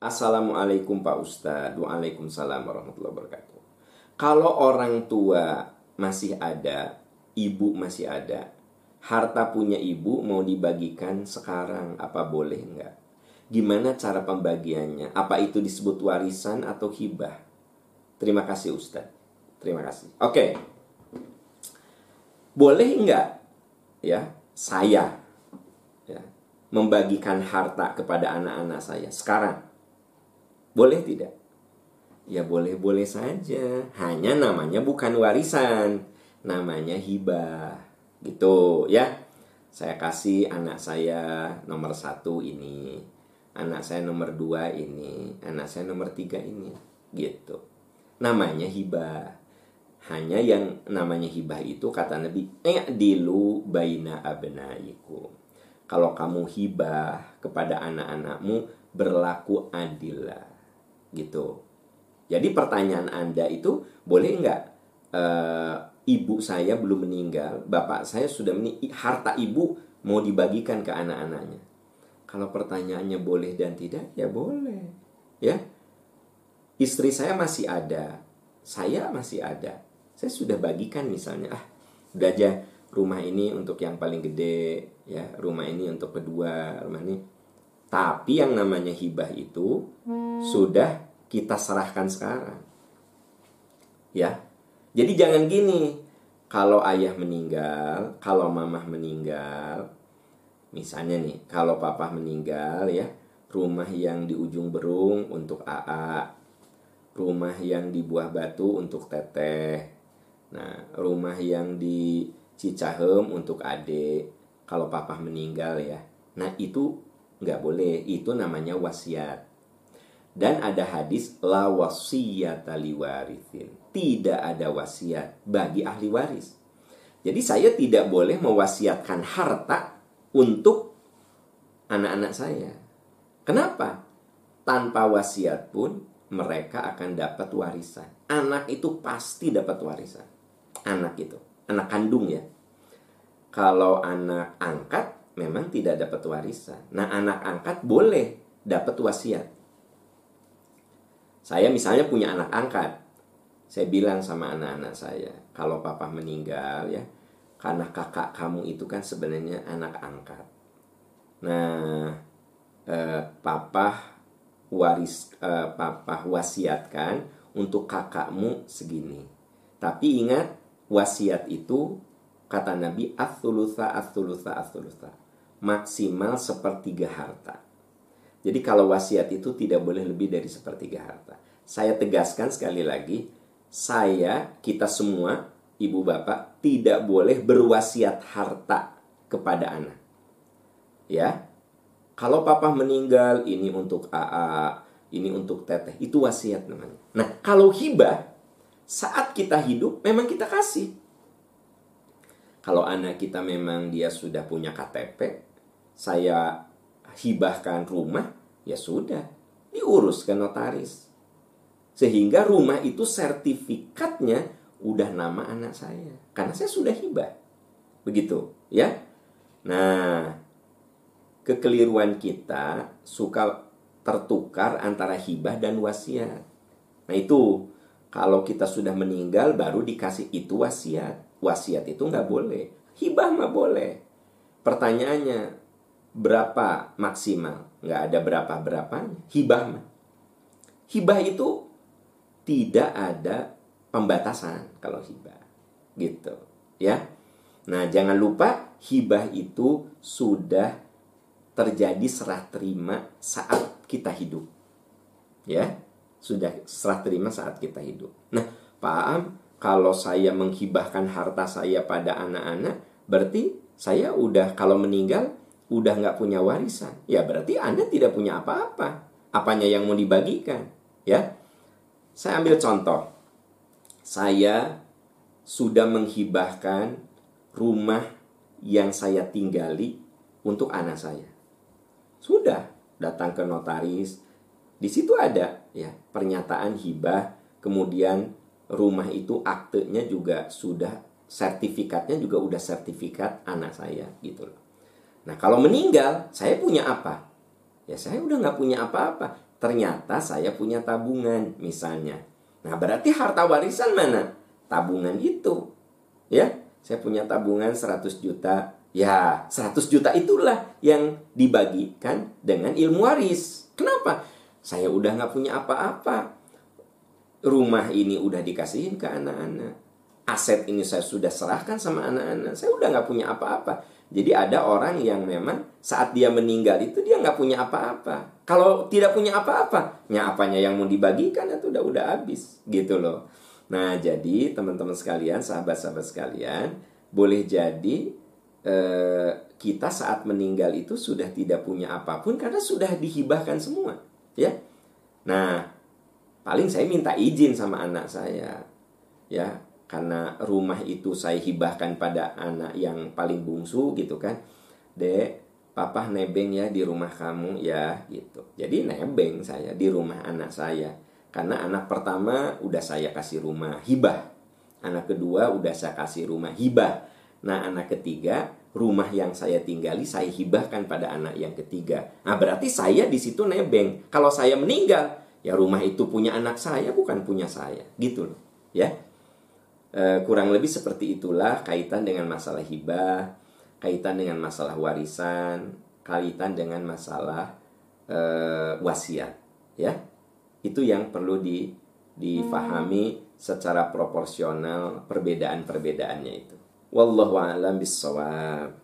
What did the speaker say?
Assalamualaikum Pak Ustadz Waalaikumsalam warahmatullahi wabarakatuh Kalau orang tua masih ada Ibu masih ada Harta punya ibu mau dibagikan sekarang Apa boleh enggak? Gimana cara pembagiannya? Apa itu disebut warisan atau hibah? Terima kasih Ustadz Terima kasih Oke Boleh enggak? Ya, saya ya, membagikan harta kepada anak-anak saya sekarang boleh tidak? Ya boleh-boleh saja. Hanya namanya bukan warisan. Namanya hibah. Gitu ya. Saya kasih anak saya nomor satu ini. Anak saya nomor dua ini. Anak saya nomor tiga ini. Gitu. Namanya hibah. Hanya yang namanya hibah itu kata Nabi. dilu baina abnaikum. Kalau kamu hibah kepada anak-anakmu berlaku adilah gitu. Jadi pertanyaan Anda itu boleh nggak e, ibu saya belum meninggal, bapak saya sudah meninggal, harta ibu mau dibagikan ke anak-anaknya. Kalau pertanyaannya boleh dan tidak, ya boleh. Ya. Istri saya masih ada, saya masih ada. Saya sudah bagikan misalnya, ah, udah aja rumah ini untuk yang paling gede, ya, rumah ini untuk kedua, rumah ini. Tapi yang namanya hibah itu sudah kita serahkan sekarang. Ya. Jadi jangan gini, kalau ayah meninggal, kalau mamah meninggal, misalnya nih, kalau papa meninggal ya, rumah yang di ujung berung untuk AA, rumah yang di buah batu untuk teteh, nah rumah yang di Cicahem untuk adik, kalau papa meninggal ya, nah itu nggak boleh, itu namanya wasiat. Dan ada hadis la wasiyata liwarithin. Tidak ada wasiat bagi ahli waris. Jadi saya tidak boleh mewasiatkan harta untuk anak-anak saya. Kenapa? Tanpa wasiat pun mereka akan dapat warisan. Anak itu pasti dapat warisan. Anak itu, anak kandung ya. Kalau anak angkat memang tidak dapat warisan. Nah, anak angkat boleh dapat wasiat. Saya misalnya punya anak angkat. Saya bilang sama anak-anak saya, kalau papa meninggal ya, karena kakak kamu itu kan sebenarnya anak angkat. Nah, eh, papa waris eh, papa wasiatkan untuk kakakmu segini. Tapi ingat wasiat itu kata Nabi athulutha athulutha maksimal sepertiga harta. Jadi kalau wasiat itu tidak boleh lebih dari sepertiga harta. Saya tegaskan sekali lagi, saya, kita semua, ibu bapak, tidak boleh berwasiat harta kepada anak. Ya, kalau papa meninggal, ini untuk AA, ini untuk teteh, itu wasiat namanya. Nah, kalau hibah, saat kita hidup, memang kita kasih. Kalau anak kita memang dia sudah punya KTP, saya hibahkan rumah, ya sudah, diurus ke notaris. Sehingga rumah itu sertifikatnya udah nama anak saya. Karena saya sudah hibah. Begitu, ya. Nah, kekeliruan kita suka tertukar antara hibah dan wasiat. Nah, itu kalau kita sudah meninggal baru dikasih itu wasiat. Wasiat itu nggak boleh. Hibah mah boleh. Pertanyaannya, berapa maksimal? Nggak ada berapa-berapanya. Hibah mah. Hibah itu tidak ada pembatasan kalau hibah. Gitu. Ya. Nah, jangan lupa hibah itu sudah terjadi serah terima saat kita hidup. Ya. Sudah serah terima saat kita hidup. Nah, Pak Am, kalau saya menghibahkan harta saya pada anak-anak, berarti saya udah kalau meninggal udah nggak punya warisan, ya berarti Anda tidak punya apa-apa. Apanya yang mau dibagikan? Ya, saya ambil contoh. Saya sudah menghibahkan rumah yang saya tinggali untuk anak saya. Sudah datang ke notaris. Di situ ada ya pernyataan hibah, kemudian rumah itu aktenya juga sudah sertifikatnya juga udah sertifikat anak saya gitu loh. Nah kalau meninggal, saya punya apa? Ya saya udah nggak punya apa-apa. ternyata saya punya tabungan misalnya. Nah, berarti harta warisan mana? Tabungan itu. Ya, saya punya tabungan 100 juta. Ya, 100 juta itulah yang dibagikan dengan ilmu waris. Kenapa? Saya udah nggak punya apa-apa. Rumah ini udah dikasihin ke anak-anak. Aset ini saya sudah serahkan sama anak-anak. Saya udah nggak punya apa-apa. Jadi ada orang yang memang saat dia meninggal itu dia nggak punya apa-apa. Kalau tidak punya apa-apa, ya apanya yang mau dibagikan itu udah udah habis gitu loh. Nah jadi teman-teman sekalian, sahabat-sahabat sekalian, boleh jadi eh, kita saat meninggal itu sudah tidak punya apa pun karena sudah dihibahkan semua, ya. Nah paling saya minta izin sama anak saya, ya. Karena rumah itu saya hibahkan pada anak yang paling bungsu gitu kan. Dek papa nebeng ya di rumah kamu ya gitu. Jadi nebeng saya di rumah anak saya. Karena anak pertama udah saya kasih rumah hibah. Anak kedua udah saya kasih rumah hibah. Nah anak ketiga rumah yang saya tinggali saya hibahkan pada anak yang ketiga. Nah berarti saya di situ nebeng. Kalau saya meninggal ya rumah itu punya anak saya bukan punya saya gitu loh ya Eh, kurang lebih seperti itulah kaitan dengan masalah hibah, kaitan dengan masalah warisan, kaitan dengan masalah e, wasiat, ya. Itu yang perlu di difahami secara proporsional perbedaan-perbedaannya itu. Wallahu a'lam bissawab.